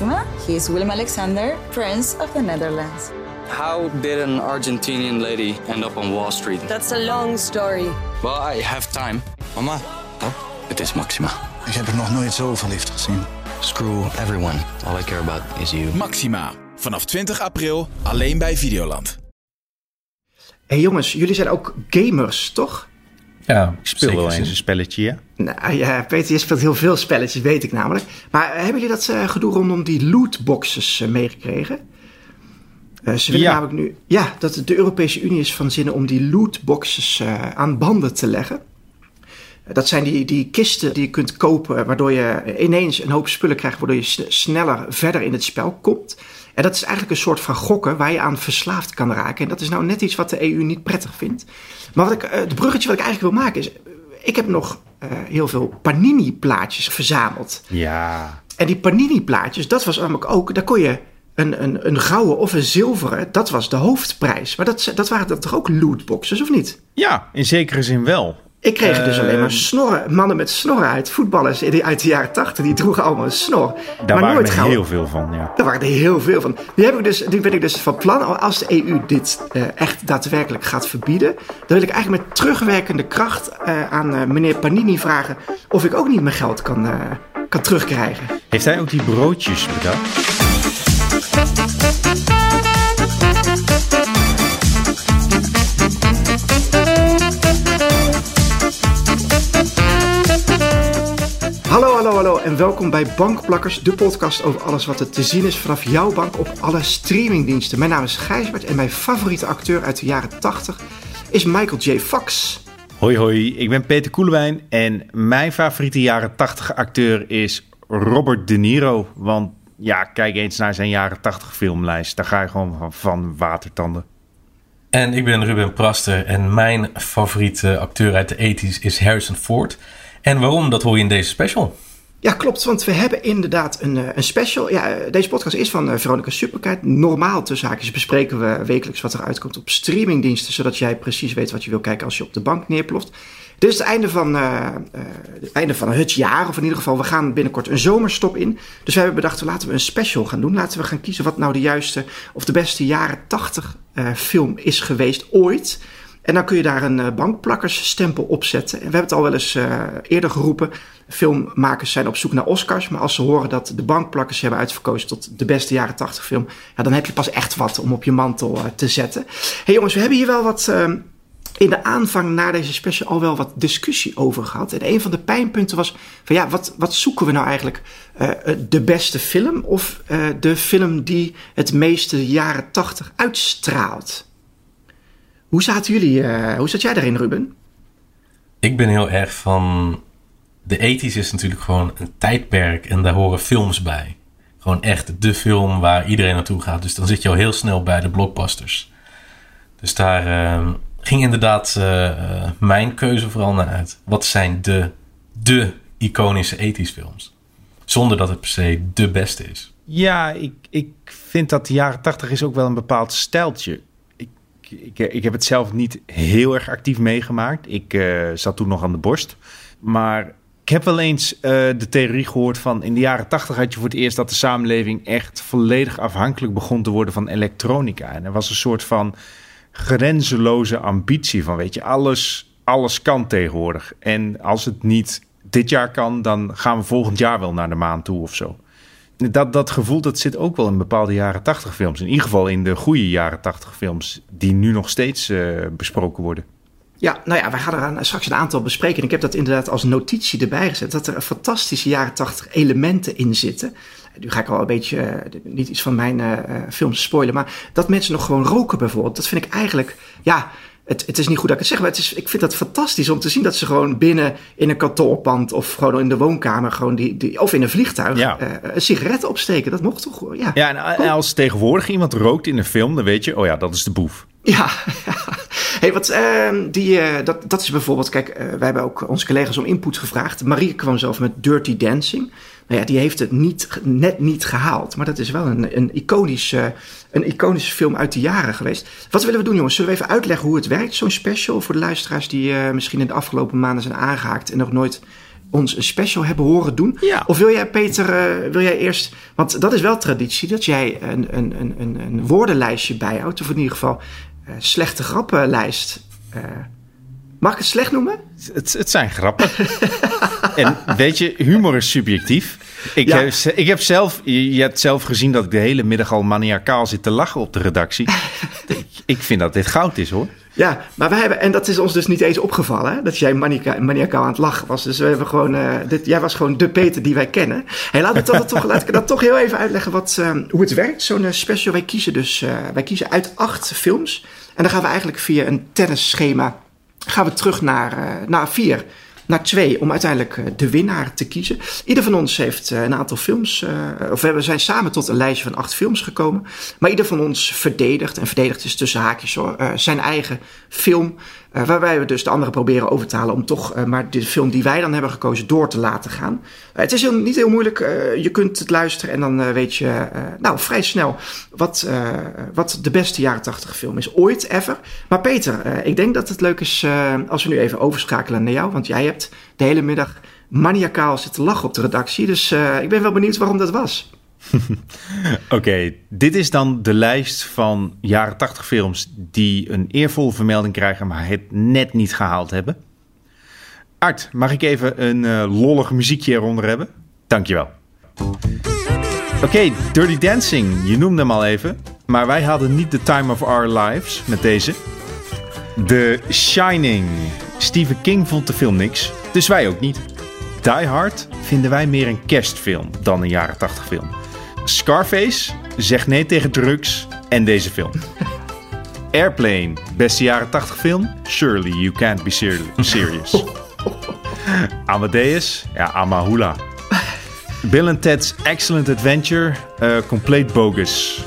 Maxima. He is Willem Alexander, Prince of the Netherlands. How did an Argentinian lady end up on Wall Street? That's a long story. Well, I have time. Mama, Oh, het is Maxima. ik heb er nog nooit zo verliefd gezien. Screw everyone. All I care about is you. Maxima. Vanaf 20 april alleen bij Videoland. hey jongens, jullie zijn ook gamers, toch? Ja, Ik speel wel eens een spelletje, ja. Nou ja, Peter, je speelt heel veel spelletjes, weet ik namelijk. Maar eh, hebben jullie dat eh, gedoe rondom die lootboxes eh, meegekregen? Eh, ze willen Ja. namelijk nu... Ja, dat de Europese Unie is van zinnen om die lootboxes eh, aan banden te leggen. Dat zijn die, die kisten die je kunt kopen, waardoor je ineens een hoop spullen krijgt, waardoor je sne- sneller verder in het spel komt. En dat is eigenlijk een soort van gokken waar je aan verslaafd kan raken. En dat is nou net iets wat de EU niet prettig vindt. Maar wat ik, eh, het bruggetje wat ik eigenlijk wil maken is, eh, ik heb nog eh, heel veel Panini-plaatjes verzameld. Ja. En die Panini-plaatjes, dat was namelijk ook, daar kon je een, een, een gouden of een zilveren, dat was de hoofdprijs. Maar dat, dat waren dan toch ook lootboxes, of niet? Ja, in zekere zin wel. Ik kreeg dus alleen maar Ehm. snorren, mannen met snorren uit. Voetballers in die- uit de jaren tachtig, die droegen allemaal een snor. Daar maar waren nooit er heel veel van, ja. Daar waren er heel veel van. Nu, heb ik dus, nu ben ik dus van plan, als de EU dit eh, echt daadwerkelijk gaat verbieden, dan wil ik eigenlijk met terugwerkende kracht eh, aan eh, meneer Panini vragen of ik ook niet mijn geld kan, kan terugkrijgen. Heeft hij ook die broodjes bedacht? Hallo, hallo, hallo en welkom bij Bankplakkers, de podcast over alles wat er te zien is vanaf jouw bank op alle streamingdiensten. Mijn naam is Gijsbert en mijn favoriete acteur uit de jaren 80 is Michael J. Fox. Hoi hoi, ik ben Peter Koelewijn en mijn favoriete jaren 80 acteur is Robert De Niro. Want ja, kijk eens naar zijn jaren 80 filmlijst. Daar ga je gewoon van, van watertanden. En ik ben Ruben Praster en mijn favoriete acteur uit de 80s is Harrison Ford. En waarom, dat hoor je in deze special. Ja, klopt, want we hebben inderdaad een, eh, een special. Ja, eh, deze podcast is van eh, Veronica Superkite. Normaal tussen haakjes bespreken we wekelijks wat er uitkomt op streamingdiensten, zodat jij precies weet wat je wil kijken als je op de bank neerploft. Dit is het einde van, het einde van het jaar, of in ieder geval, we gaan binnenkort een zomerstop in. Dus wij hebben bedacht, laten we een special gaan doen. Laten we gaan kiezen wat nou de juiste of de beste jaren 80 eh, film is geweest ooit. En dan kun je daar een eh, bankplakkersstempel op zetten. En we hebben het al wel eens eh, eerder geroepen. Filmmakers zijn op zoek naar Oscars. Maar als ze horen dat de bankplakkers hebben uitverkozen tot de beste jaren 80 film. Ja, dan heb je pas echt wat om op je mantel eh, te zetten. hey jongens, we hebben hier wel wat. eh, in de aanvang na deze special al wel wat discussie over gehad. En een van de pijnpunten was van ja, wat, wat zoeken we nou eigenlijk? De beste film of de film die het meeste jaren 80 uitstraalt? Hoe zaten jullie, eh, hoe zat jij daarin, Ruben? Ik ben heel erg van... De 80s is natuurlijk gewoon een tijdperk en daar horen films bij. Gewoon echt de film waar iedereen naartoe gaat. Dus dan zit je al heel snel bij de blockbusters. Dus daar eh, ging inderdaad eh, eh, mijn keuze vooral naar uit. Wat zijn de, de iconische 80s films? Zonder dat het per se de beste is. Ja, ik, ik vind dat de jaren 80 is ook wel een bepaald stijltje. Ik, ik, heb het zelf niet heel erg actief meegemaakt. Ik eh, zat toen nog aan de borst. Maar ik heb wel eens eh, de theorie gehoord van... in de jaren 80 had je voor het eerst dat de samenleving... echt volledig afhankelijk begon te worden van elektronica. En er was een soort van grenzeloze ambitie van... weet je, alles, alles kan tegenwoordig. En als het niet dit jaar kan... dan gaan we volgend jaar wel naar de maan toe of zo. Dat, dat gevoel dat zit ook wel in bepaalde jaren 80 films. In ieder geval in de goede jaren 80 films die nu nog steeds eh, besproken worden. Ja, nou ja, wij gaan er straks een aantal bespreken. En ik heb dat inderdaad als notitie erbij gezet. Dat er fantastische jaren 80 elementen in zitten. Nu ga ik al een beetje, eh, niet iets van mijn eh, films spoilen. Maar dat mensen nog gewoon roken bijvoorbeeld. Dat vind ik eigenlijk, ja, het, het is niet goed dat ik het zeg. Maar het is, ik vind dat fantastisch om te zien dat ze gewoon binnen in een kantoorpand. Of gewoon in de woonkamer. Gewoon die, die, of in een vliegtuig. Ja. eh, een sigaret opsteken. Dat mocht toch ja. Ja, en, en als tegenwoordig iemand rookt in een film, dan weet je, oh ja, dat is de boef. Ja, hey, wat, ehm, die, eh, dat, dat is bijvoorbeeld, kijk, eh, wij hebben ook onze collega's om input gevraagd. Marie kwam zelf met Dirty Dancing. Nou ja, die heeft het niet, net niet gehaald. Maar dat is wel een, een, iconische, een iconische film uit de jaren geweest. Wat willen we doen, jongens? Zullen we even uitleggen hoe het werkt, zo'n special? Voor de luisteraars die eh, misschien in de afgelopen maanden zijn aangehaakt en nog nooit ons een special hebben horen doen. Ja. Of wil jij, Peter, eh, wil jij eerst... Want dat is wel traditie, dat jij een, een, een, een, een woordenlijstje bijhoudt. Of in ieder geval eh, slechte grappenlijst. Mag ik het slecht noemen? Het, het zijn grappen. en weet je, humor is subjectief. Ik, Ja. heb, ik heb zelf, je je hebt zelf gezien dat ik de hele middag al maniacaal zit te lachen op de redactie. ik, ik vind dat dit goud is hoor. Ja, maar wij hebben, en dat is ons dus niet eens opgevallen, hè, dat jij maniacaal aan het lachen was. Dus we hebben gewoon, eh, dit, jij was gewoon de Peter die wij kennen. Hey, laat, ik dat toch, laat ik dat toch heel even uitleggen wat, eh, hoe het werkt. Zo'n eh, special, wij kiezen dus, wij kiezen uit acht films. En dan gaan we eigenlijk via een tennisschema, gaan we terug naar, eh, naar vier. Naar twee, om uiteindelijk eh, de winnaar te kiezen. Ieder van ons heeft eh, een aantal films, of we zijn samen tot een lijstje van acht films gekomen. Maar ieder van ons verdedigt, en verdedigt is tussen haakjes hoor, zijn eigen film. Eh, waarbij we dus de anderen proberen over te halen om toch eh, maar de film die wij dan hebben gekozen door te laten gaan. Eh, het is niet heel moeilijk, je kunt het luisteren en dan weet je nou, vrij snel wat, wat de beste jaren 80 film is ooit ever. Maar Peter, ik denk dat het leuk is als we nu even overschakelen naar jou, want jij hebt de hele middag maniacaal zitten lachen op de redactie. Dus ik ben wel benieuwd waarom dat was. Oké, dit is dan de lijst van jaren 80 films die een eervolle vermelding krijgen, maar het net niet gehaald hebben. Art, mag ik even een eh, lollig muziekje eronder hebben? Dankjewel. Oké, Dirty Dancing, je noemde hem al even. Maar wij hadden niet the time of our lives met deze. The Shining. Stephen King vond de film niks, dus wij ook niet. Die Hard vinden wij meer een kerstfilm dan een jaren 80 film. Scarface zegt nee tegen drugs en deze film. Airplane, beste jaren 80 film. Surely you can't be ser- serious. Amadeus, ja, Amahula. Bill and Ted's Excellent Adventure, eh compleet bogus.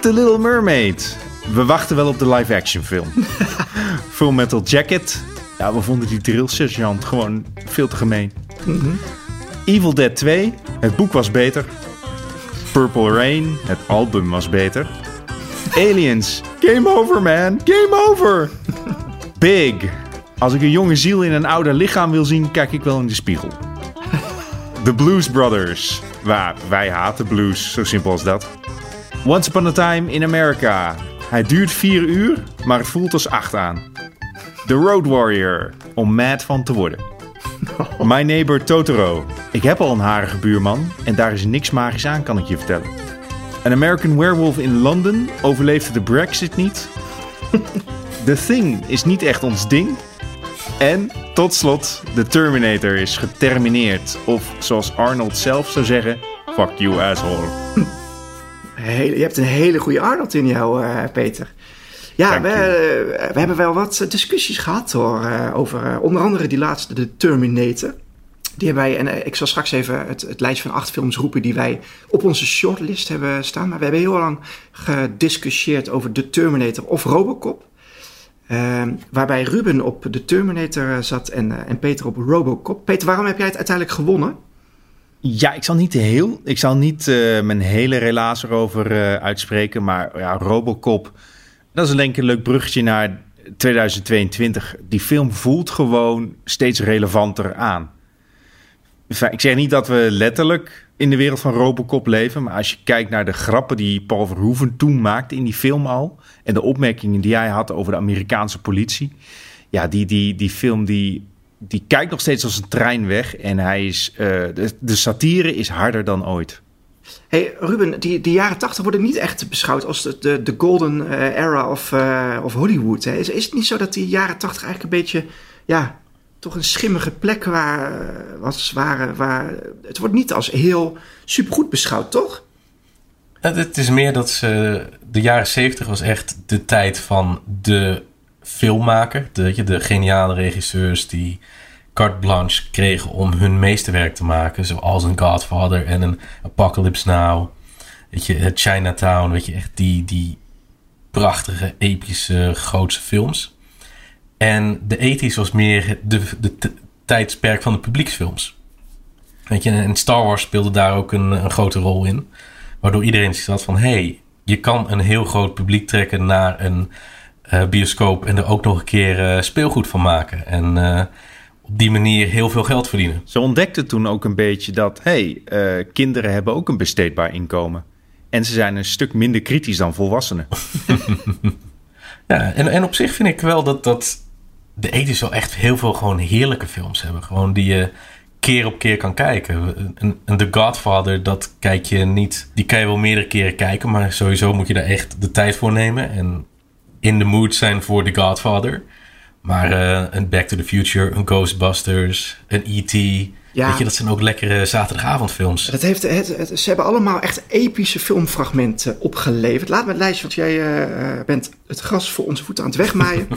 The Little Mermaid. We wachten wel op de live-action film. Full Metal Jacket. Ja, we vonden die drill sergeant gewoon veel te gemeen. Evil Dead 2. Het boek was beter. Purple Rain. Het album was beter. Aliens. Game over, man. Game over. Big. Als ik een jonge ziel in een ouder lichaam wil zien, kijk ik wel in de spiegel. The Blues Brothers. Waar wij haten blues, zo simpel als dat. Once Upon a Time in America. Hij duurt 4 uur, maar het voelt als 8 aan. The Road Warrior. Om mad van te worden. My Neighbor Totoro. Ik heb al een harige buurman en daar is niks magisch aan, kan ik je vertellen. An American Werewolf in London overleefde de Brexit niet. The Thing is niet echt ons ding. En tot slot, The Terminator is getermineerd. Of zoals Arnold zelf zou zeggen, fuck you asshole. Hele, je hebt een hele goede Arnold in jou, eh, Peter. Ja, we, eh, we hebben wel wat discussies gehad hoor, eh, over eh, onder andere die laatste, de Terminator. Die hebben wij, en ik zal straks even het, het lijstje van acht films roepen die wij op onze shortlist hebben staan. Maar we hebben heel lang gediscussieerd over de Terminator of Robocop. Ehm, waarbij Ruben op de Terminator zat en, en Peter op Robocop. Peter, waarom heb jij het uiteindelijk gewonnen? Ja, ik zal niet heel, ik zal niet mijn hele relaas erover uitspreken, maar ja, Robocop, dat is denk ik een leuk bruggetje naar 2022. Die film voelt gewoon steeds relevanter aan. Ik zeg niet dat we letterlijk in de wereld van Robocop leven, maar als je kijkt naar de grappen die Paul Verhoeven toen maakte in die film al en de opmerkingen die hij had over de Amerikaanse politie, ja, die, die, die film die, die kijkt nog steeds als een trein weg. En hij is, eh, de satire is harder dan ooit. Hey Ruben, die, die jaren tachtig worden niet echt beschouwd als de, de, de golden eh, era of, eh, of Hollywood. Hè? Is, is het niet zo dat die jaren tachtig eigenlijk een beetje, ja, toch een schimmige plek waar, eh, was, waren, waar... Het wordt niet als heel supergoed beschouwd, toch? Het, is meer dat ze. De jaren zeventig was echt de tijd van de filmmaker. De, de geniale regisseurs die carte blanche kregen om hun meesterwerk te maken. Zoals een Godfather en een Apocalypse Now. Weet je, het Chinatown. Weet je, echt die, die prachtige, epische, grootse films. En de 80s was meer de, de tijdsperk van de publieksfilms. Weet je, en Star Wars speelde daar ook een, een grote rol in. Waardoor iedereen had van... hey, je kan een heel groot publiek trekken naar een eh, bioscoop... en er ook nog een keer eh, speelgoed van maken. En eh, op die manier heel veel geld verdienen. Ze ontdekten toen ook een beetje dat, hé, hey, uh, kinderen hebben ook een besteedbaar inkomen. En ze zijn een stuk minder kritisch dan volwassenen. ja, en, en op zich vind ik wel dat, dat de ethisch wel echt heel veel gewoon heerlijke films hebben. Gewoon die je keer op keer kan kijken. En, The Godfather, dat kijk je niet. Die kan je wel meerdere keren kijken, maar sowieso moet je daar echt de tijd voor nemen. En in de mood zijn voor The Godfather. Maar uh, een Back to the Future, een Ghostbusters, een E.T. Ja. Weet je, dat zijn ook lekkere zaterdagavondfilms. Dat heeft, het, ze hebben allemaal echt epische filmfragmenten opgeleverd. Laat me het lijstje, want jij uh, bent het gras voor onze voeten aan het wegmaaien.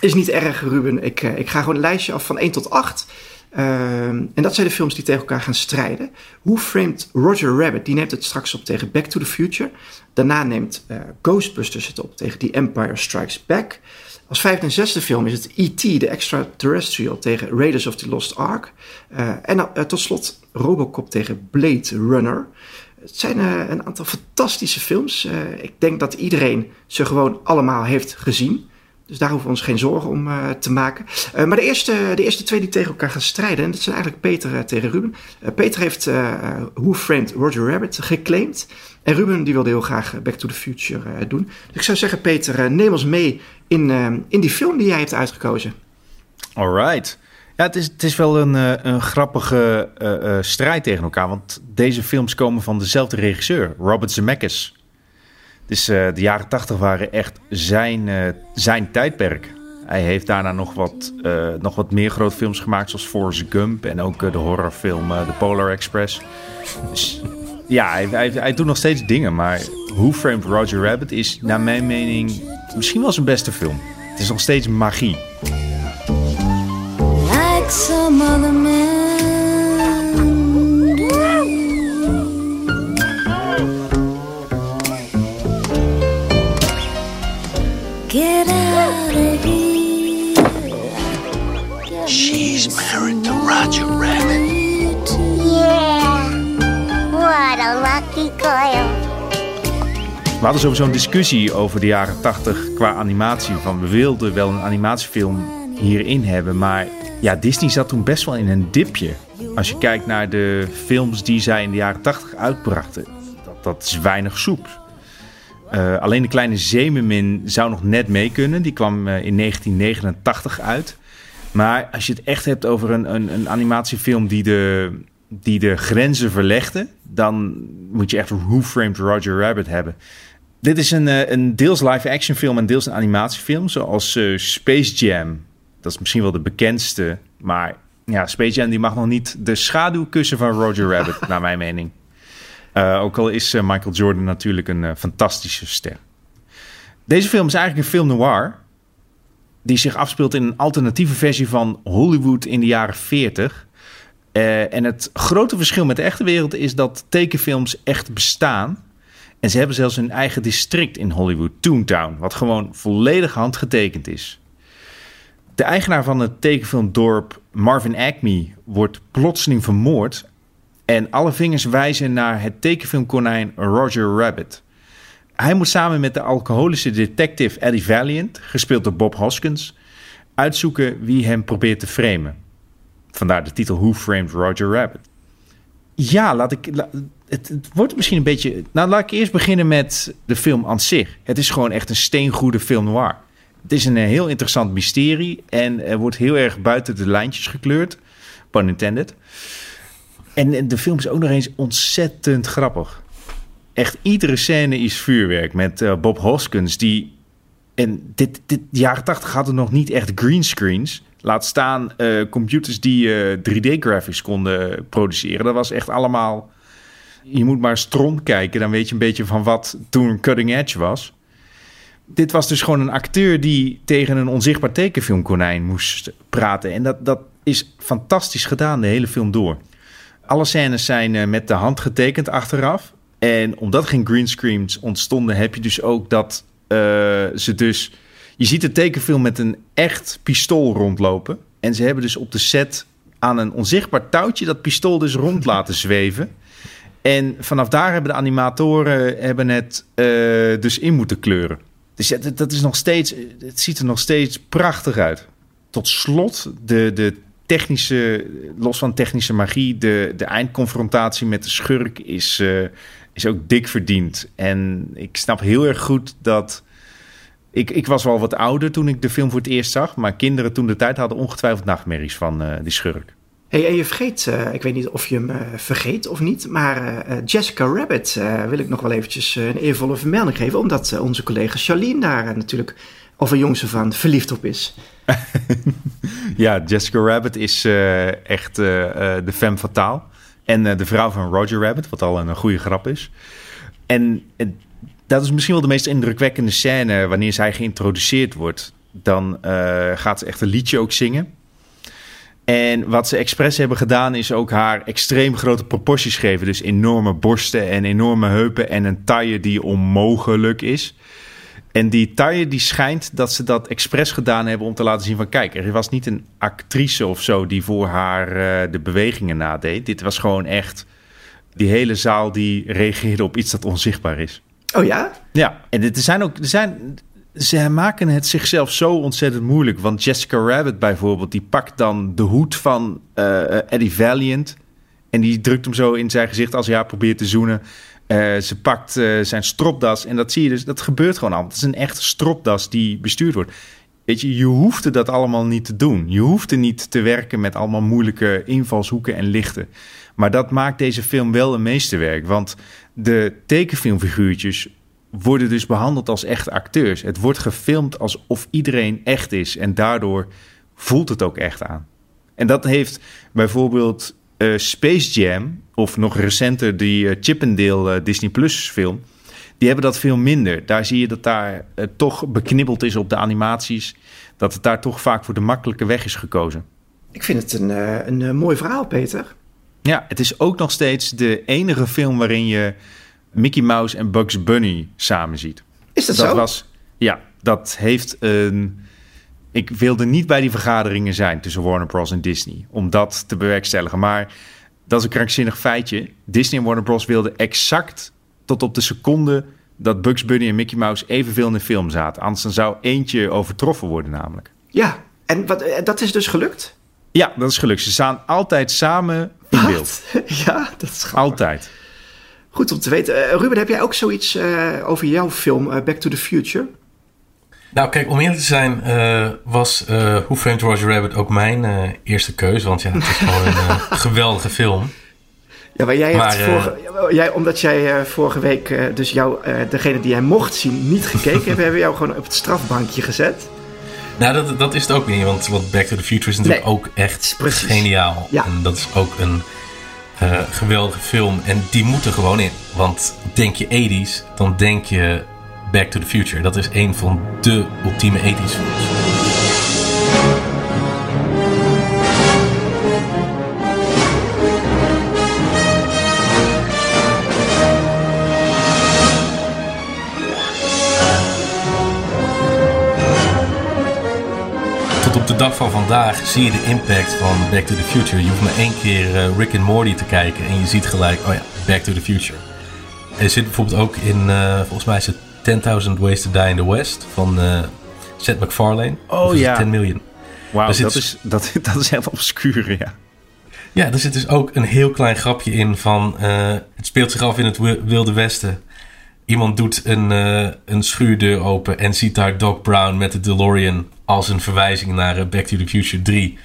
Is niet erg, Ruben. Ik, uh, ik ga gewoon een lijstje af van 1 tot 8. Ehm, en dat zijn de films die tegen elkaar gaan strijden. Hoe framed Roger Rabbit? Die neemt het straks op tegen Back to the Future. Daarna neemt uh, Ghostbusters het op tegen The Empire Strikes Back. Als vijfde en zesde film is het E.T., de extraterrestrial, tegen Raiders of the Lost Ark. Uh, en uh, tot slot Robocop tegen Blade Runner. Het zijn een aantal fantastische films. ik denk dat iedereen ze gewoon allemaal heeft gezien. Dus daar hoeven we ons geen zorgen om uh, te maken. Uh, maar de eerste, de eerste twee die tegen elkaar gaan strijden, en dat zijn eigenlijk Peter uh, tegen Ruben. Peter heeft Who Framed Roger Rabbit geclaimd. En Ruben die wilde heel graag Back to the Future doen. Dus ik zou zeggen, Peter, neem ons mee in, in die film die jij hebt uitgekozen. Alright. Ja, het is, het is wel een, een grappige strijd tegen elkaar. Want deze films komen van dezelfde regisseur, Robert Zemeckis. Dus uh, de jaren tachtig waren echt zijn, uh, zijn tijdperk. Hij heeft daarna nog wat, uh, nog wat meer grote films gemaakt, zoals Forrest Gump en ook de horrorfilm The Polar Express. Dus ja, hij, hij, hij, doet nog steeds dingen, maar Who Framed Roger Rabbit is naar mijn mening misschien wel zijn beste film. Het is nog steeds magie. She's married to Roger Rabbit. Yeah. What a lucky girl. We hadden sowieso een discussie over de jaren 80 qua animatie. Van we wilden wel een animatiefilm hierin hebben, maar ja, Disney zat toen best wel in een dipje. Als je kijkt naar de films die zij in de jaren 80 uitbrachten, dat, dat is weinig soep. Uh, alleen de kleine Zeemermin zou nog net mee kunnen. Die kwam uh, in 1989 uit. Maar als je het echt hebt over een, een, een animatiefilm die de, die de grenzen verlegde, dan moet je echt Who Framed Roger Rabbit hebben. Dit is een, uh, een deels live-action film en deels een animatiefilm, zoals Space Jam. Dat is misschien wel de bekendste, maar ja, Space Jam die mag nog niet de schaduw kussen van Roger Rabbit, naar mijn mening. Uh, ook al is uh, Michael Jordan natuurlijk een fantastische ster. Deze film is eigenlijk een film noir. Die zich afspeelt in een alternatieve versie van Hollywood in de jaren 40. en het grote verschil met de echte wereld is dat tekenfilms echt bestaan. En ze hebben zelfs een eigen district in Hollywood, Toontown, wat gewoon volledig handgetekend is. De eigenaar van het tekenfilmdorp, Marvin Acme, wordt plotseling vermoord en alle vingers wijzen naar het tekenfilmkonijn Roger Rabbit. Hij moet samen met de alcoholische detective Eddie Valiant, gespeeld door Bob Hoskins, uitzoeken wie hem probeert te framen. Vandaar de titel Who Framed Roger Rabbit. Ja, laat ik. het, het, wordt misschien een beetje. Nou, laat ik eerst beginnen met de film aan zich. Het is gewoon echt een steengoede film noir. Het is een heel interessant mysterie en er wordt heel erg buiten de lijntjes gekleurd. Pun intended. En de film is ook nog eens ontzettend grappig. Echt iedere scène is vuurwerk met uh, Bob Hoskins. Die. En dit, dit jaren 80 hadden nog niet echt greenscreens. Laat staan uh, computers die uh, eh, 3D-graphics konden produceren. Dat was echt allemaal. Je moet maar stront kijken, dan weet je een beetje van wat toen cutting edge was. Dit was dus gewoon een acteur die tegen een onzichtbaar tekenfilmkonijn moest praten. En dat, dat is fantastisch gedaan, de hele film door. Alle scènes zijn met de hand getekend achteraf. En omdat geen greenscreens ontstonden, heb je dus ook dat uh, ze dus... Je ziet de tekenfilm met een echt pistool rondlopen. En ze hebben dus op de set aan een onzichtbaar touwtje dat pistool dus rond laten zweven. En vanaf daar hebben de animatoren hebben het uh, dus in moeten kleuren. Dus dat is nog steeds, het ziet er nog steeds prachtig uit. Tot slot, de, de technische, los van technische magie, de, de eindconfrontatie met de schurk is, eh, is ook dik verdiend. En ik snap heel erg goed dat. Ik, ik was wel wat ouder toen ik de film voor het eerst zag. Maar kinderen toen de tijd hadden ongetwijfeld nachtmerries van uh, die schurk. Hey, en je vergeet, uh, ik weet niet of je hem uh, vergeet of niet, maar uh, Jessica Rabbit wil ik nog wel eventjes een eervolle vermelding geven, omdat onze collega Charlene daar natuurlijk jongste van verliefd op is. ja, Jessica Rabbit is echt de femme fatale en de vrouw van Roger Rabbit, wat al een goede grap is. En dat is misschien wel de meest indrukwekkende scène wanneer zij geïntroduceerd wordt. Dan gaat ze echt een liedje ook zingen. En wat ze expres hebben gedaan is ook haar extreem grote proporties geven. Dus enorme borsten en enorme heupen en een taille die onmogelijk is. En die taille die schijnt dat ze dat expres gedaan hebben om te laten zien van... kijk, er was niet een actrice of zo die voor haar uh, de bewegingen nadeed. Dit was gewoon echt die hele zaal die reageerde op iets dat onzichtbaar is. Oh ja? Ja, en er zijn ook... Er zijn, ze maken het zichzelf zo ontzettend moeilijk. Want Jessica Rabbit bijvoorbeeld, die pakt dan de hoed van uh, Eddie Valiant. En die drukt hem zo in zijn gezicht als hij haar probeert te zoenen. Uh, ze pakt uh, zijn stropdas. En dat zie je dus, dat gebeurt gewoon allemaal. Het is een echte stropdas die bestuurd wordt. Weet je, je hoefde dat allemaal niet te doen. Je hoefde niet te werken met allemaal moeilijke invalshoeken en lichten. Maar dat maakt deze film wel een meesterwerk. Want de tekenfilmfiguurtjes worden dus behandeld als echte acteurs. Het wordt gefilmd alsof iedereen echt is. En daardoor voelt het ook echt aan. En dat heeft bijvoorbeeld uh, Space Jam, of nog recenter die uh, Chippendale uh, Disney Plus film. Die hebben dat veel minder. Daar zie je dat daar toch beknibbeld is op de animaties. Dat het daar toch vaak voor de makkelijke weg is gekozen. Ik vind het een, een mooi verhaal, Peter. Ja, het is ook nog steeds de enige film waarin je Mickey Mouse en Bugs Bunny samen ziet. Is dat, dat zo? Was, ja, dat heeft een. Ik wilde niet bij die vergaderingen zijn tussen Warner Bros. en Disney om dat te bewerkstelligen. Maar dat is een krankzinnig feitje. Disney en Warner Bros. wilden exact tot op de seconde dat Bugs Bunny en Mickey Mouse evenveel in de film zaten. Anders dan zou eentje overtroffen worden, namelijk. Ja, en wat, dat is dus gelukt? Ja, dat is gelukt. Ze staan altijd samen in beeld. Ja, dat is grappig. Altijd. Goed om te weten. Uh, Ruben, heb jij ook zoiets uh, over jouw film uh, Back to the Future? Nou, kijk, om eerlijk te zijn, was Who Framed Roger Rabbit ook mijn eerste keuze. Want ja, het is gewoon een geweldige film. Ja, maar jij hebt vorige, jij, omdat jij vorige week dus jou, degene die jij mocht zien, niet gekeken hebben, hebben we jou gewoon op het strafbankje gezet. Nou, dat, dat is het ook niet, want, want Back to the Future is natuurlijk nee, ook echt precies. geniaal. Ja. En dat is ook een uh, geweldige film. En die moeten gewoon in. Want denk je 80s, dan denk je Back to the Future. Dat is een van de ultieme 80s films. tot op de dag van vandaag zie je de impact van Back to the Future. Je hoeft maar één keer uh, Rick and Morty te kijken en je ziet gelijk, oh ja, Back to the Future. Er zit bijvoorbeeld ook in, uh, volgens mij is het 10.000 Ways to Die in the West van uh, Seth MacFarlane. Oh ja. 10 Million. Wauw, dat, is, dat, dat is echt obscuur, ja. Ja, er zit dus ook een heel klein grapje in van... het speelt zich af in het Wilde Westen. Iemand doet een, een schuurdeur open en ziet daar Doc Brown met de DeLorean als een verwijzing naar eh, Back to the Future 3.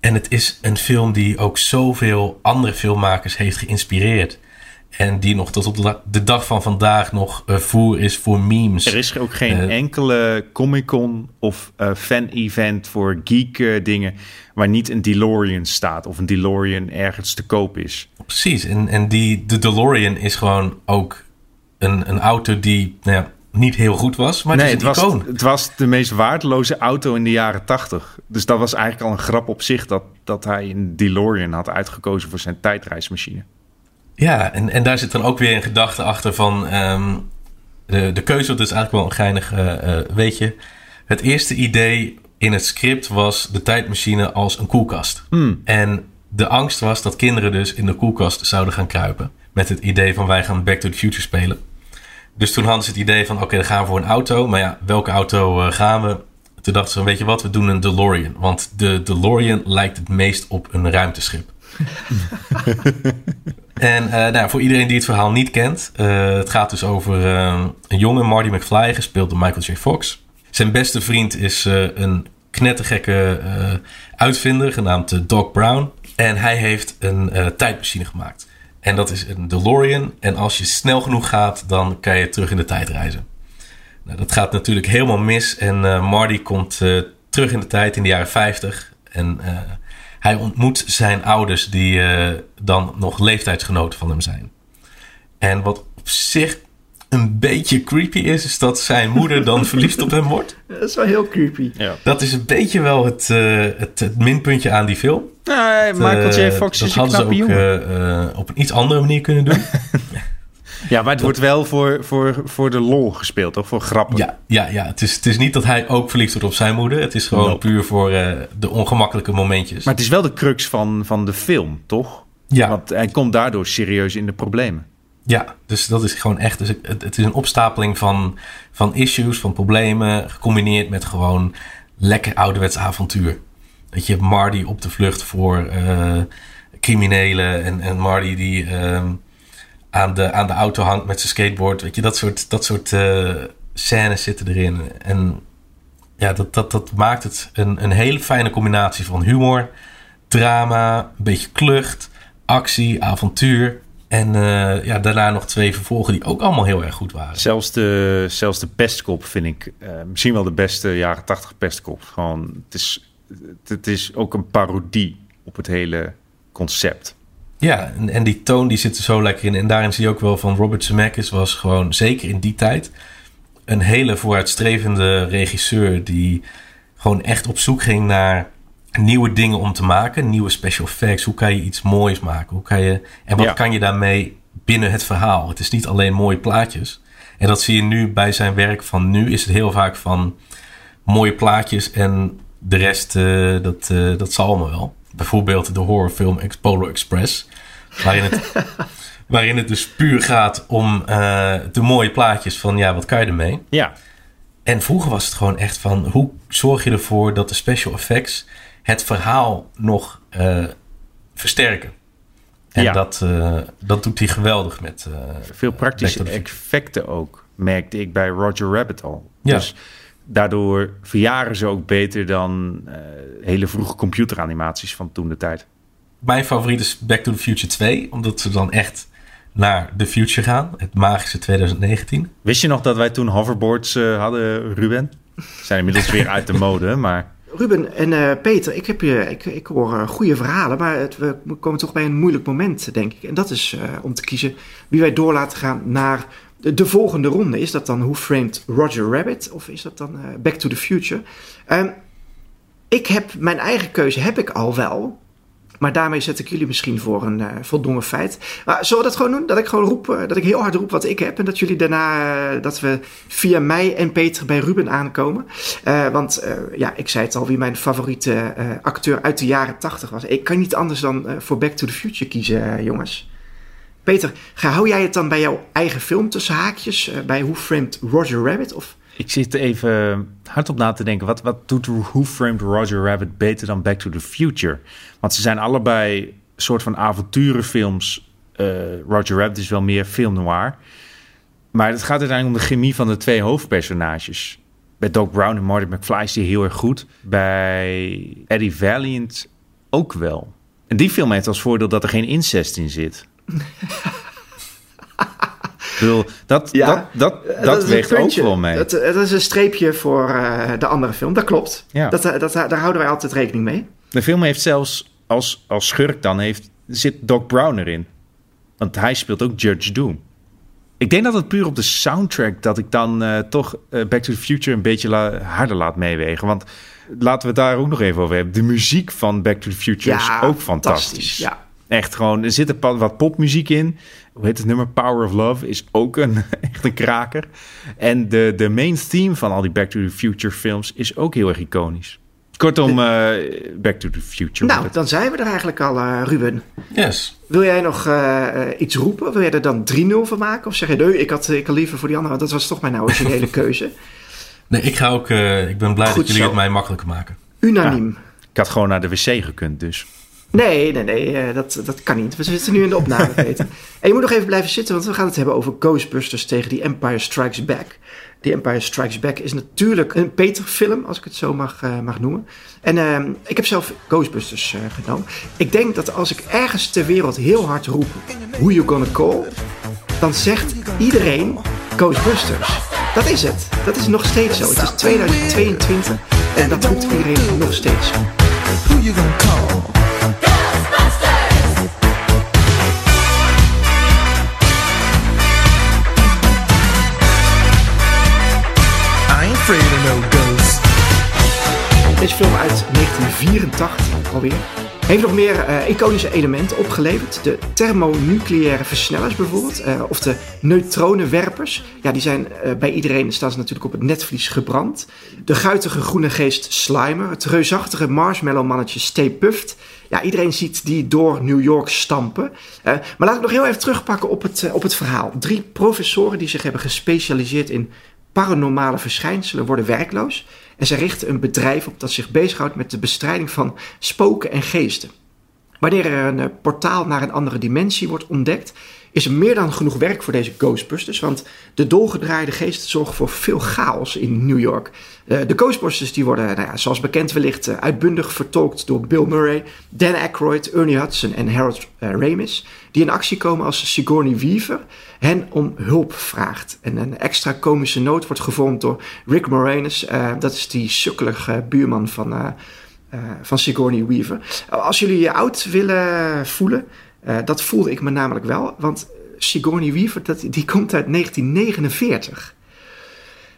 En het is een film die ook zoveel andere filmmakers heeft geïnspireerd. En die nog tot op de dag van vandaag nog uh, voer is voor memes. Er is ook geen uh, enkele Comic-Con of uh, fan-event voor geek dingen... waar niet een DeLorean staat of een DeLorean ergens te koop is. Precies, en, en die, de DeLorean is gewoon ook een, een auto die... Nou ja, niet heel goed was, maar nee, het, was, icoon. het was de meest waardeloze auto in de jaren tachtig. Dus dat was eigenlijk al een grap op zich dat, dat hij een DeLorean had uitgekozen voor zijn tijdreismachine. Ja, en, en daar zit dan ook weer een gedachte achter van... Um, de, de keuze, dat is eigenlijk wel een geinig uh, uh, weetje. Het eerste idee in het script was de tijdmachine als een koelkast. Hmm. En de angst was dat kinderen dus in de koelkast zouden gaan kruipen. Met het idee van wij gaan Back to the Future spelen. Dus toen hadden ze het idee van oké, okay, dan gaan we voor een auto. Maar ja, welke auto uh, gaan we? Toen dachten ze, weet je wat, we doen een DeLorean. Want de DeLorean lijkt het meest op een ruimteschip. en uh, nou, voor iedereen die het verhaal niet kent, uh, het gaat dus over uh, een jonge Marty McFly, gespeeld door Michael J. Fox. Zijn beste vriend is een knettergekke uitvinder genaamd Doc Brown. En hij heeft een tijdmachine gemaakt. En dat is een DeLorean. En als je snel genoeg gaat, dan kan je terug in de tijd reizen. Nou, dat gaat natuurlijk helemaal mis. En Marty komt terug in de tijd in de jaren 50. En hij ontmoet zijn ouders die uh, dan nog leeftijdsgenoten van hem zijn. En wat op zich een beetje creepy is, is dat zijn moeder dan verliefd op hem wordt. Dat is wel heel creepy. Ja. Dat is een beetje wel het, uh, het, het, minpuntje aan die film. Nee, Michael J. Fox dat is hadden ze ook uh, op een iets andere manier kunnen doen. Ja, maar het wordt wel voor, voor, voor de lol gespeeld, toch? Voor grappen. Ja, ja, ja. Het, is, het is niet dat hij ook verliefd wordt op zijn moeder. Het is gewoon puur voor uh, de ongemakkelijke momentjes. Maar het is wel de crux van, van de film, toch? Ja. Want hij komt daardoor serieus in de problemen. Ja, dus dat is gewoon echt. Dus het, het is een opstapeling van, van issues, van problemen, gecombineerd met gewoon lekker ouderwets avontuur. Dat je hebt Marty op de vlucht voor uh, criminelen en, en Marty die. Uh, aan de, aan de auto hangt met zijn skateboard. Weet je, dat soort, dat soort uh, scènes zitten erin. En ja, dat, dat, dat maakt het een, een hele fijne combinatie van humor, drama, een beetje klucht, actie, avontuur. En uh, ja, daarna nog twee vervolgen die ook allemaal heel erg goed waren. Zelfs de, zelfs de pestkop vind ik uh, misschien wel de beste jaren tachtig pestkop. Gewoon, het is, het is ook een parodie op het hele concept. Ja, en, en, die toon die zit er zo lekker in. En daarin zie je ook wel van Robert Zemeckis was gewoon, zeker in die tijd, een hele vooruitstrevende regisseur die gewoon echt op zoek ging naar nieuwe dingen om te maken. Nieuwe special effects. Hoe kan je iets moois maken? Hoe kan je, en wat ja. kan je daarmee binnen het verhaal? Het is niet alleen mooie plaatjes. En dat zie je nu bij zijn werk van nu is het heel vaak van mooie plaatjes en de rest, uh, dat, uh, dat zal me wel. Bijvoorbeeld de horrorfilm Polar Express. Waarin het, waarin het dus puur gaat om uh, de mooie plaatjes van ja, wat kan je ermee? Ja. En vroeger was het gewoon echt van hoe zorg je ervoor dat de special effects het verhaal nog uh, versterken. En ja. dat, uh, dat doet hij geweldig met. Veel praktische effecten ook, merkte ik bij Roger Rabbit al. Ja. Dus daardoor verjaren ze ook beter dan hele vroege computeranimaties van toen de tijd mijn favoriet is Back to the Future 2. Omdat ze dan echt naar de future gaan. Het magische 2019. Wist je nog dat wij toen hoverboards uh, hadden, Ruben? Zijn inmiddels weer uit de mode, maar... Ruben en uh, Peter, ik, heb je, ik, ik hoor uh, goede verhalen, maar het, we komen toch bij een moeilijk moment, denk ik. En dat is om te kiezen wie wij door laten gaan naar de, de, volgende ronde. Is dat dan Who Framed Roger Rabbit of is dat dan Back to the Future? Ehm, ik heb mijn eigen keuze heb ik al wel. Maar daarmee zet ik jullie misschien voor een uh, voldongen feit. Zullen we dat gewoon doen? Dat ik gewoon roep, uh, dat ik heel hard roep wat ik heb. En dat jullie daarna, dat we via mij en Peter bij Ruben aankomen. want ja, ik zei het al, wie mijn favoriete acteur uit de jaren 80 was. Ik kan niet anders dan voor Back to the Future kiezen, jongens. Peter, hou jij het dan bij jouw eigen film tussen haakjes? bij Who Framed Roger Rabbit? Of... Ik zit even hardop na te denken. Wat, wat doet Who Framed Roger Rabbit beter dan Back to the Future? Want ze zijn allebei soort van avonturenfilms. Uh, Roger Rabbit is wel meer film noir. Maar het gaat uiteindelijk om de chemie van de twee hoofdpersonages. Bij Doc Brown en Marty McFly is die heel erg goed. Bij Eddie Valiant ook wel. En die film heeft als voordeel dat er geen incest in zit. Bedoel, dat, Ja, dat, dat, Eh, dat, weegt ook wel mee. Dat, dat is een streepje voor eh, de andere film. Dat klopt. Ja. Dat, eh, dat, daar houden wij altijd rekening mee. De film heeft zelfs als, als schurk dan heeft, zit Doc Brown erin. Want hij speelt ook Judge Doom. Ik denk dat het puur op de soundtrack dat ik dan eh, toch eh, Back to the Future een beetje la- harder laat meewegen. Want laten we het daar ook nog even over hebben. De muziek van Back to the Future is ook fantastisch. Ja. Echt gewoon, er zit wat popmuziek in. Hoe heet het nummer? Power of Love is ook een, echt een kraker. En de, de main theme van al die Back to the Future films is ook heel erg iconisch. Kortom, eh, Back to the Future. Nou, dan zijn we er eigenlijk al, eh, Ruben. Yes. Wil jij nog eh, iets roepen? Wil jij er dan 3-0 van maken? Of zeg je, nee, ik had, ik had liever voor die andere, want dat was toch mijn originele keuze. Nee, ik ga ook. eh, ik ben blij Goed dat jullie zo. het mij makkelijker maken. Unaniem. Ik had gewoon naar de wc gekund, dus. Nee, nee, nee, eh, dat, dat kan niet. We zitten nu in de opname, Peter. En je moet nog even blijven zitten, want we gaan het hebben over Ghostbusters tegen The Empire Strikes Back. The Empire Strikes Back is natuurlijk een Peter-film, als ik het zo mag, eh, mag noemen. En eh, ik heb zelf Ghostbusters eh, genomen. Ik denk dat als ik ergens ter wereld heel hard roep, Who You Gonna Call, dan zegt iedereen Ghostbusters. Dat is het. Dat is nog steeds zo. Het is 2022 en dat roept iedereen nog steeds. Who you gonna call? Deze film uit 1984 alweer. Heeft nog meer eh, iconische elementen opgeleverd. De thermonucleaire versnellers bijvoorbeeld. eh, of de neutronenwerpers. Ja, die zijn eh, bij iedereen, staan ze natuurlijk op het netvlies gebrand. De guitige groene geest Slimer. Het reusachtige marshmallow mannetje Stay Puft. Ja, iedereen ziet die door New York stampen. Maar laat ik nog heel even terugpakken op het, op het verhaal. Drie professoren die zich hebben gespecialiseerd in paranormale verschijnselen worden werkloos. En zij richten een bedrijf op dat zich bezighoudt met de bestrijding van spoken en geesten. Wanneer er een eh, portaal naar een andere dimensie wordt ontdekt, is er meer dan genoeg werk voor deze Ghostbusters. Want de dolgedraaide geesten zorgen voor veel chaos in New York. Eh, de Ghostbusters die worden, nou ja, zoals bekend wellicht, eh, uitbundig vertolkt door Bill Murray, Dan Aykroyd, Ernie Hudson en Harold Ramis. Die in actie komen als Sigourney Weaver hen om hulp vraagt. En een extra komische noot wordt gevormd door Rick Moranis. eh, dat is die sukkelige buurman van... eh, eh, van Sigourney Weaver. Als jullie je oud willen voelen, dat voelde ik me namelijk wel. Want Sigourney Weaver, dat, die komt uit 1949.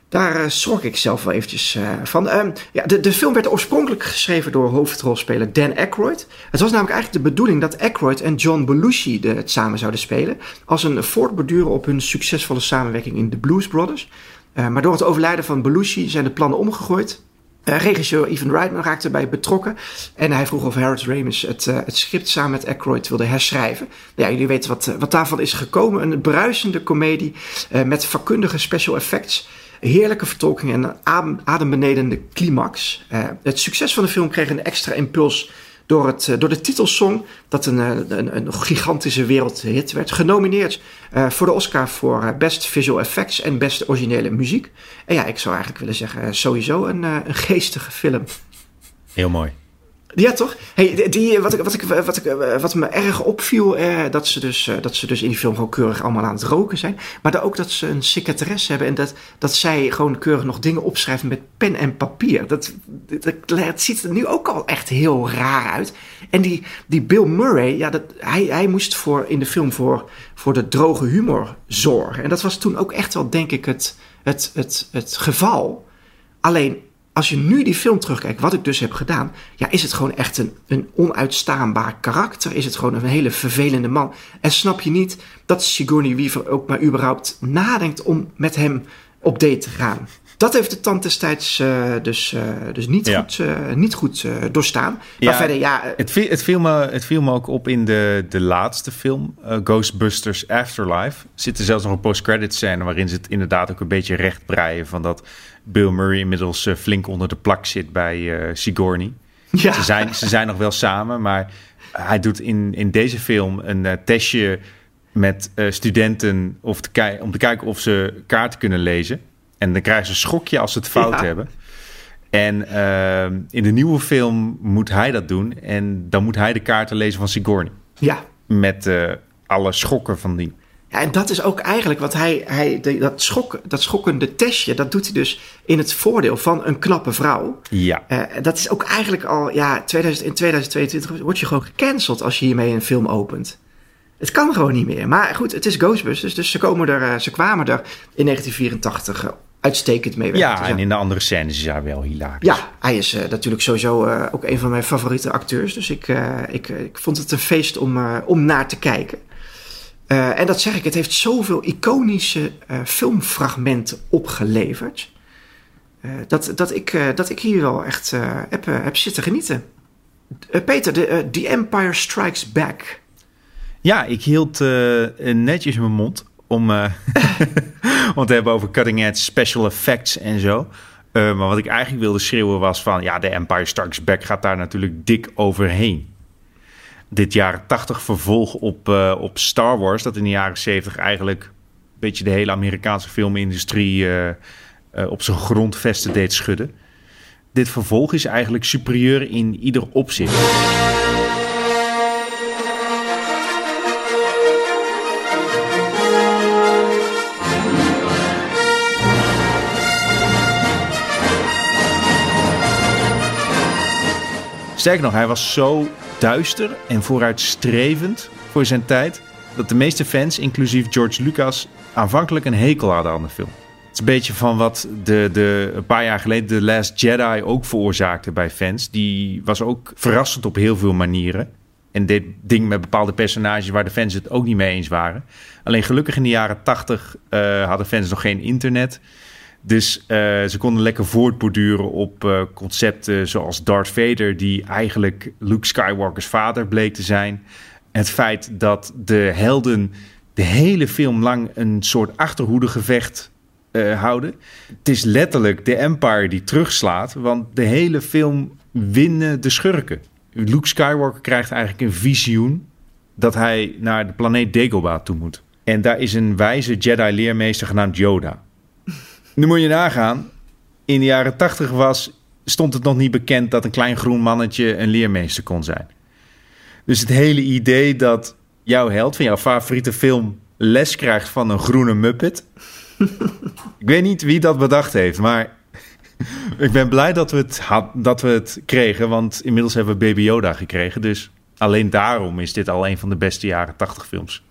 Daar eh, schrok ik zelf wel eventjes eh, van. Ehm, ja, de, de film werd oorspronkelijk geschreven door hoofdrolspeler Dan Aykroyd. Het was namelijk eigenlijk de bedoeling dat Aykroyd en John Belushi het samen zouden spelen. Als een voortborduren op hun succesvolle samenwerking in The Blues Brothers. Eh, maar door het overlijden van Belushi zijn de plannen omgegooid. Regisseur Ivan Reitman raakte erbij betrokken. En hij vroeg of Harold Ramis het, het script samen met Aykroyd wilde herschrijven. Nou ja, jullie weten wat, wat daarvan is gekomen. Een bruisende komedie met vakkundige special effects. Heerlijke vertolking en een adem, adembenedende climax. Eh, het succes van de film kreeg een extra impuls door, het, eh, door de titelsong, dat een, eh, een, een gigantische wereldhit werd. Genomineerd voor de Oscar voor Best Visual Effects en Best Originele Muziek. En ja, ik zou eigenlijk willen zeggen, sowieso een, een geestige film. Heel mooi. Ja, toch? Hey, die- wat, ik, wat, ik, wat, ik, eh, wat me erg opviel, eh, dat, ze dus, eh, dat ze dus in die film gewoon keurig allemaal aan het roken zijn. Maar ook dat ze een secretaresse hebben en dat, dat zij gewoon keurig nog dingen opschrijven met pen en papier. Dat, dat, dat ziet er nu ook al echt heel raar uit. En die, die Bill Murray, ja, dat, hij, hij moest voor, in de film voor, voor de droge humor zorgen. En dat was toen ook echt wel, denk ik, het, het, het, het geval. Alleen als je nu die film terugkijkt, wat ik dus heb gedaan, ja, is het gewoon echt een, een onuitstaanbaar karakter. Is het gewoon een hele vervelende man. En snap je niet dat Sigourney Weaver ook maar überhaupt nadenkt om met hem op date te gaan. Dat heeft de tand destijds eh, dus, eh, dus niet Ja. goed, eh, niet goed doorstaan. Maar Ja, verder, ja, Het viel, het, viel me, het viel me ook op in de, de laatste film, Ghostbusters Afterlife. Zit er zelfs nog een post-credit scène waarin ze het inderdaad ook een beetje recht breien van dat Bill Murray inmiddels eh, flink onder de plak zit bij eh, Sigourney. ja. Ze, zijn, ze zijn nog wel samen, maar hij doet in, in deze film een eh, testje met studenten of te kei- om te kijken of ze kaarten kunnen lezen. En dan krijgen ze een schokje als ze het fout Ja. hebben. En in de nieuwe film moet hij dat doen. En dan moet hij de kaarten lezen van Sigourney. ja. Met alle schokken van die. Ja, en dat is ook eigenlijk wat hij, hij de- dat, schok, dat schokkende testje, dat doet hij dus in het voordeel van een knappe vrouw. Ja. Eh, dat is ook eigenlijk al, ja, 2000, in 2022 word je gewoon gecanceld als je hiermee een film opent. Het kan gewoon niet meer. Maar goed, het is Ghostbusters, dus ze, komen er, eh, ze kwamen er in 1984 eh, uitstekend mee weg. Ja, Dus en in de andere scènes is hij wel hilarisch. ja, hij is natuurlijk sowieso ook een van mijn favoriete acteurs. Dus ik, ik, ik vond het een feest om, om naar te kijken. Eh, en dat zeg ik, het heeft zoveel iconische eh, filmfragmenten opgeleverd. eh, dat, dat, ik, dat ik hier wel echt heb, heb zitten genieten. Peter, de, The Empire Strikes Back. Ja, ik hield netjes mijn mond om, om te hebben over cutting edge special effects en zo. Maar wat ik eigenlijk wilde schreeuwen was van... ja, de Empire Strikes Back gaat daar natuurlijk dik overheen. Dit jaren 80 vervolg op, uh, op Star Wars... dat in de jaren 70 eigenlijk een beetje de hele Amerikaanse filmindustrie... Uh, op zijn grondvesten deed schudden. Dit vervolg is eigenlijk superieur in ieder opzicht. Sterker nog, hij was zo duister en vooruitstrevend voor zijn tijd... dat de meeste fans, inclusief George Lucas, aanvankelijk een hekel hadden aan de film. Het is een beetje van wat de, de, een paar jaar geleden The Last Jedi ook veroorzaakte bij fans. Die was ook verrassend op heel veel manieren. En dit ding met bepaalde personages waar de fans het ook niet mee eens waren. Alleen gelukkig in de jaren tachtig uh, hadden fans nog geen internet... Dus uh, ze konden lekker voortborduren op uh, concepten zoals Darth Vader, die eigenlijk Luke Skywalkers vader bleek te zijn. Het feit dat de helden de hele film lang een soort achterhoedegevecht uh, houden. Het is letterlijk de Empire die terugslaat, want de hele film winnen de schurken. Luke Skywalker krijgt eigenlijk een visioen dat hij naar de planeet Dagobah toe moet. En daar is een wijze Jedi-leermeester genaamd Yoda. Nu moet je nagaan. In de jaren tachtig was, stond het nog niet bekend dat een klein groen mannetje een leermeester kon zijn. Dus het hele idee dat jouw held van jouw favoriete film les krijgt van een groene muppet. ik weet niet wie dat bedacht heeft, maar ik ben blij dat we, het had, dat we het kregen. Want inmiddels hebben we Baby Yoda gekregen. Dus alleen daarom is dit al een van de beste jaren 80 films.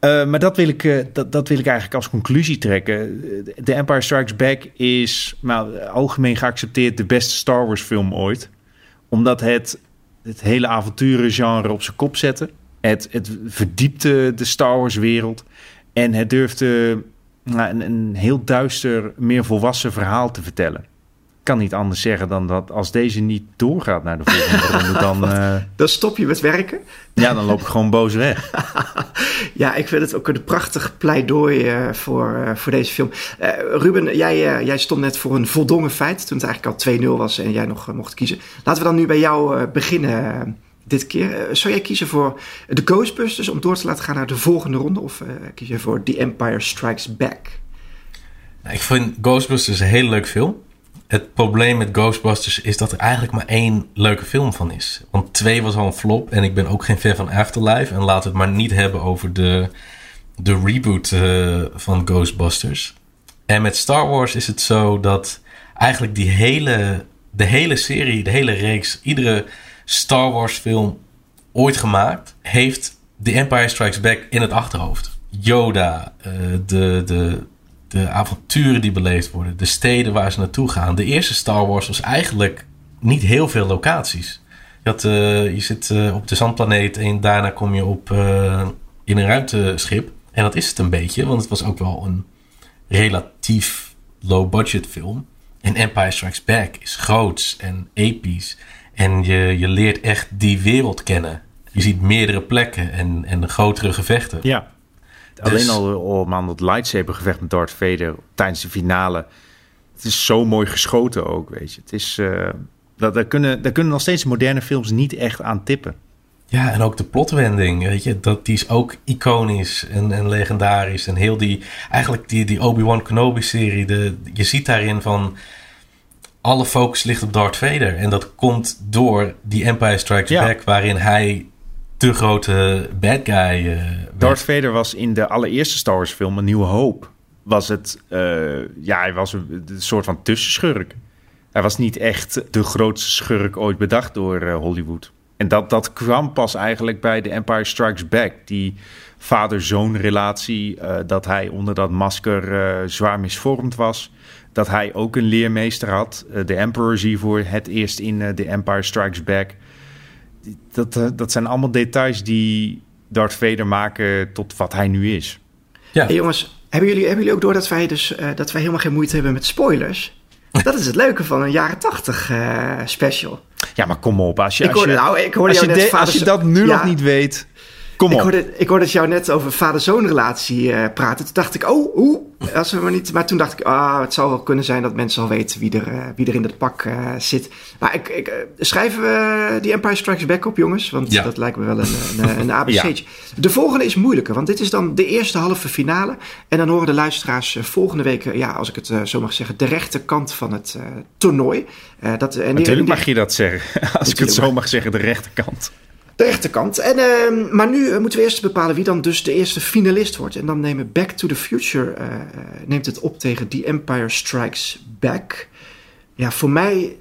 Uh, maar dat wil, ik, uh, dat, dat wil ik eigenlijk als conclusie trekken. The Empire Strikes Back is nou, algemeen geaccepteerd de beste Star Wars film ooit. Omdat het het hele avonturengenre op zijn kop zette. Het, het verdiepte de Star Wars wereld. En het durfde nou, een, een heel duister, meer volwassen verhaal te vertellen kan niet anders zeggen dan dat als deze niet doorgaat naar de volgende ronde, dan... Uh... Dan stop je met werken? Ja, dan loop ik gewoon boos weg. ja, ik vind het ook een prachtig pleidooi uh, voor, uh, voor deze film. Ruben, jij, jij stond net voor een voldongen feit toen het eigenlijk al 2-0 was en jij nog mocht kiezen. Laten we dan nu bij jou beginnen dit keer. zou jij kiezen voor de Ghostbusters om door te laten gaan naar de volgende ronde of kies je voor The Empire Strikes Back? Nou, ik vind Ghostbusters een hele leuk film het probleem met Ghostbusters is dat er eigenlijk maar één leuke film van is. Want twee was al een flop en ik ben ook geen fan van Afterlife. En laten we het maar niet hebben over de, de reboot uh, van Ghostbusters. En met Star Wars is het zo dat eigenlijk die hele, de hele serie, de hele reeks, iedere Star Wars film ooit gemaakt, heeft The Empire Strikes Back in het achterhoofd. Yoda, uh, de, de, de avonturen die beleefd worden, de steden waar ze naartoe gaan. De eerste Star Wars was eigenlijk niet heel veel locaties. Je, uh, je zit uh, op de zandplaneet en daarna kom je op, uh, in een ruimteschip. En dat is het een beetje, want het was ook wel een relatief low-budget film. En Empire Strikes Back is groots en episch. En je, je leert echt die wereld kennen. Je ziet meerdere plekken en, en grotere gevechten. Ja. Dus... Alleen al om aan dat lightsaber gevecht met Darth Vader tijdens de finale. Het is zo mooi geschoten ook, weet je. Het is, uh, dat, daar, kunnen, daar kunnen nog steeds moderne films niet echt aan tippen. Ja, en ook de plotwending, weet je, dat, die is ook iconisch en, en legendarisch. En heel die, eigenlijk die, die Obi-Wan Kenobi-serie, de, je ziet daarin van... Alle focus ligt op Darth Vader. En dat komt door die Empire Strikes ja. Back, waarin hij te grote bad guy. Uh, Darth Vader was in de allereerste Star Wars film, Een Nieuwe Hoop, was het, uh, ja, hij was een, soort van tussenschurk. Hij was niet echt de grootste schurk ooit bedacht door uh, Hollywood. En dat, dat kwam pas eigenlijk bij The Empire Strikes Back. Die vader-zoon relatie, dat hij onder dat masker zwaar misvormd was. Dat hij ook een leermeester had. de Emperor zie voor het eerst in The Empire Strikes Back dat, eh, dat zijn allemaal details die Darth Vader maken tot wat hij nu is. Ja. Hey jongens, hebben jullie, hebben jullie ook door dat wij, dus, uh, dat wij helemaal geen moeite hebben met spoilers? Dat is het leuke van een jaren tachtig uh, special. Ja, maar kom op. Als je, als hoorde, je, nou, ik hoorde als, je de, als je dat nu ja. nog niet weet... Kom Ik op. hoorde, ik hoorde het jou net over vader-zoon relatie eh, praten. Toen dacht ik, oh, hoe? Als we maar, niet, maar toen dacht ik, ah, het zou wel kunnen zijn dat mensen al weten wie er, eh, wie er in het pak eh, zit. Maar ik, ik, schrijven we die Empire Strikes Back op, jongens? Want Ja. dat lijkt me wel een, een, een ABC'tje. De volgende is moeilijker, want dit is dan de eerste halve finale. En dan horen de luisteraars volgende week, ja, als ik het zo mag zeggen, de rechterkant van het toernooi. Dat, en Natuurlijk die- mag je dat zeggen. Als ik het zo mag zeggen, de rechterkant. De rechterkant. En, ehm, maar nu eh, moeten we eerst bepalen wie dan dus de eerste finalist wordt. En dan nemen Back to the Future eh, eh, neemt het op tegen The Empire Strikes Back. Ja, voor mij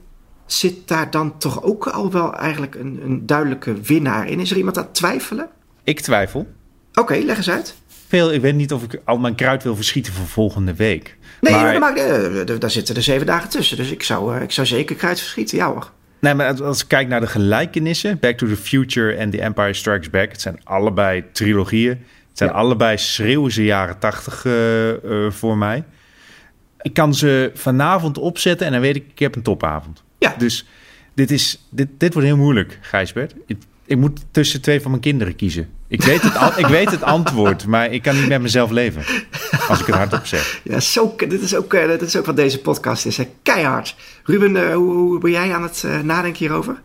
zit daar dan toch ook al wel eigenlijk een, een duidelijke winnaar in. Is er iemand aan het twijfelen? Ik twijfel. Oké, leg eens uit. Veel, ik weet niet of ik al mijn kruid wil verschieten voor volgende week. Nee, maar, daar zitten er zeven dagen tussen. Dus ik zou, eh, ik zou zeker kruid verschieten. Ja hoor. Nee, maar als- ik kijk naar de gelijkenissen, Back to the Future en The Empire Strikes Back, het zijn allebei trilogieën. Het zijn Ja. allebei schreeuwende jaren tachtig eh, eh, voor mij. Ik kan ze vanavond opzetten en dan weet ik, ik heb een topavond. Ja. Dus dit, is, dit, dit wordt heel moeilijk, Gijsbert. Ik, moet tussen twee van mijn kinderen kiezen. Ik weet, het, ik weet het antwoord, maar ik kan niet met mezelf leven. Als ik het hardop zeg. Ja, zo, dit, is ook, eh, dit is ook wat deze podcast is. Hè. Keihard. Ruben, eh, hoe, hoe ben jij aan het eh, nadenken hierover?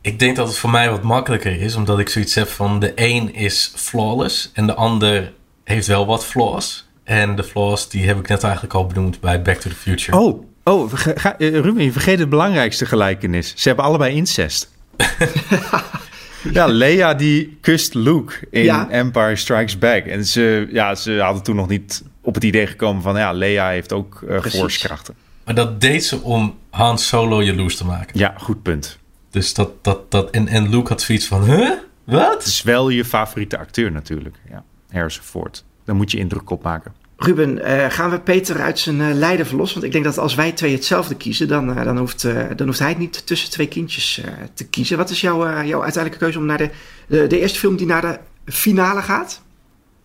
Ik denk dat het voor mij wat makkelijker is, omdat ik zoiets heb van de een is flawless en de ander heeft wel wat flaws. En de flaws die heb ik net eigenlijk al benoemd bij Back to the Future. Oh, oh ga- Ruben, je vergeet het belangrijkste gelijkenis. Ze hebben allebei incest. ja, Leia die kust Luke in Ja. Empire Strikes Back. En ze, ja, ze hadden toen nog niet op het idee gekomen van... ja, Leia heeft ook eh Precies. force-krachten. Maar dat deed ze om Han Solo jaloers te maken. Ja, goed punt. Dus dat, dat, dat, en, en Luke had zoiets van, huh? Wat? Het is wel je favoriete acteur natuurlijk. Ja, Harrison Ford. Daar moet je indruk op maken. Ruben, eh, gaan we Peter uit zijn eh, lijden verlossen? Want ik denk dat als wij twee hetzelfde kiezen, dan, eh, dan, hoeft, dan hoeft hij het niet tussen twee kindjes te kiezen. Wat is jouw, jouw uiteindelijke keuze om naar de, de, de eerste film die naar de finale gaat?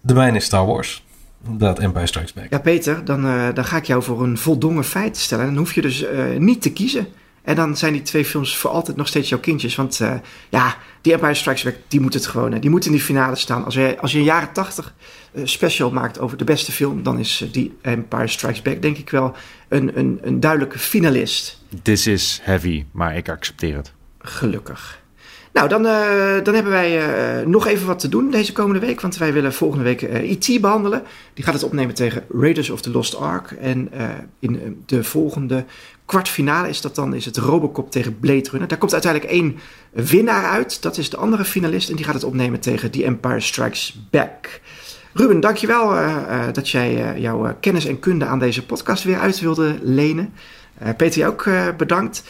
De mijne is Star Wars. Dat Empire Strikes Back. Ja, Peter, dan, dan ga ik jou voor een voldongen feit stellen. Dan hoef je dus niet te kiezen. En dan zijn die twee films voor altijd nog steeds jouw kindjes. Want eh, ja, die Empire Strikes Back, die moet het gewoon. eh, Die moet in die finale staan. Als je, als je een jaren tachtig eh, special maakt over de beste film... dan is die Empire Strikes Back denk ik wel een, een, een duidelijke finalist. This is heavy, maar ik accepteer het. Gelukkig. Nou, dan, dan hebben wij nog even wat te doen deze komende week. Want wij willen volgende week eh E.T. behandelen. Die gaat het opnemen tegen Raiders of the Lost Ark. En in de volgende kwartfinale is dat dan is het Robocop tegen Blade Runner. Daar komt uiteindelijk één winnaar uit. Dat is de andere finalist. En die gaat het opnemen tegen The Empire Strikes Back. Ruben, dankjewel uh, uh, dat jij uh, jouw kennis en kunde aan deze podcast weer uit wilde lenen. Peter, jij ook bedankt.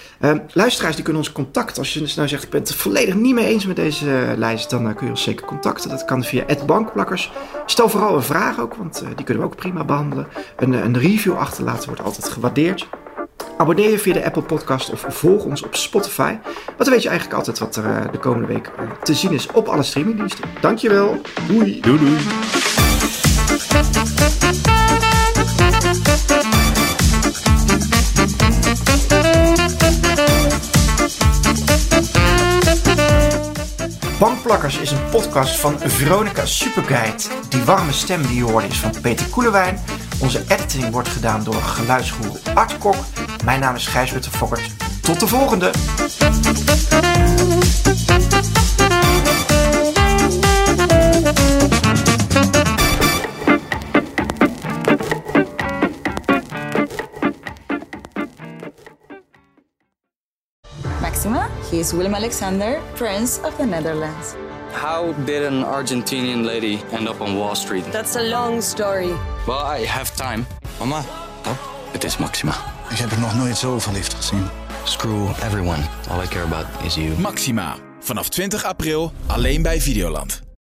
Luisteraars die kunnen ons contacten. Als je dus nou zegt, ik ben het volledig niet mee eens met deze lijst, dan kun je ons zeker contacten. Dat kan via bankplakkers. Stel vooral een vraag ook, want die kunnen we ook prima behandelen. Een, een review achterlaten wordt altijd gewaardeerd. Abonneer je via de Apple Podcast of volg ons op Spotify. Want dan weet je eigenlijk altijd wat er uh, de komende week uh, te zien is op alle streamingdiensten. Dankjewel. Doei. Doei doei. Bankplakkers is een podcast van Veronica Superguide. Die warme stem die je hoort is van Peter Koelewijn. Onze editing wordt gedaan door geluidsgoer Art Kok. Mijn naam is Gijsbert de Fokkert. Tot de volgende! Maxima, he is Willem Alexander, Prince of the Netherlands. How did an Argentinian lady end up on Wall Street? That's a long story. Well, I have time. Mama, oh, het is Maxima. Ik heb er nog nooit zo verliefd gezien. Screw everyone. All I care about is you. Maxima. Vanaf 20 april alleen bij Videoland.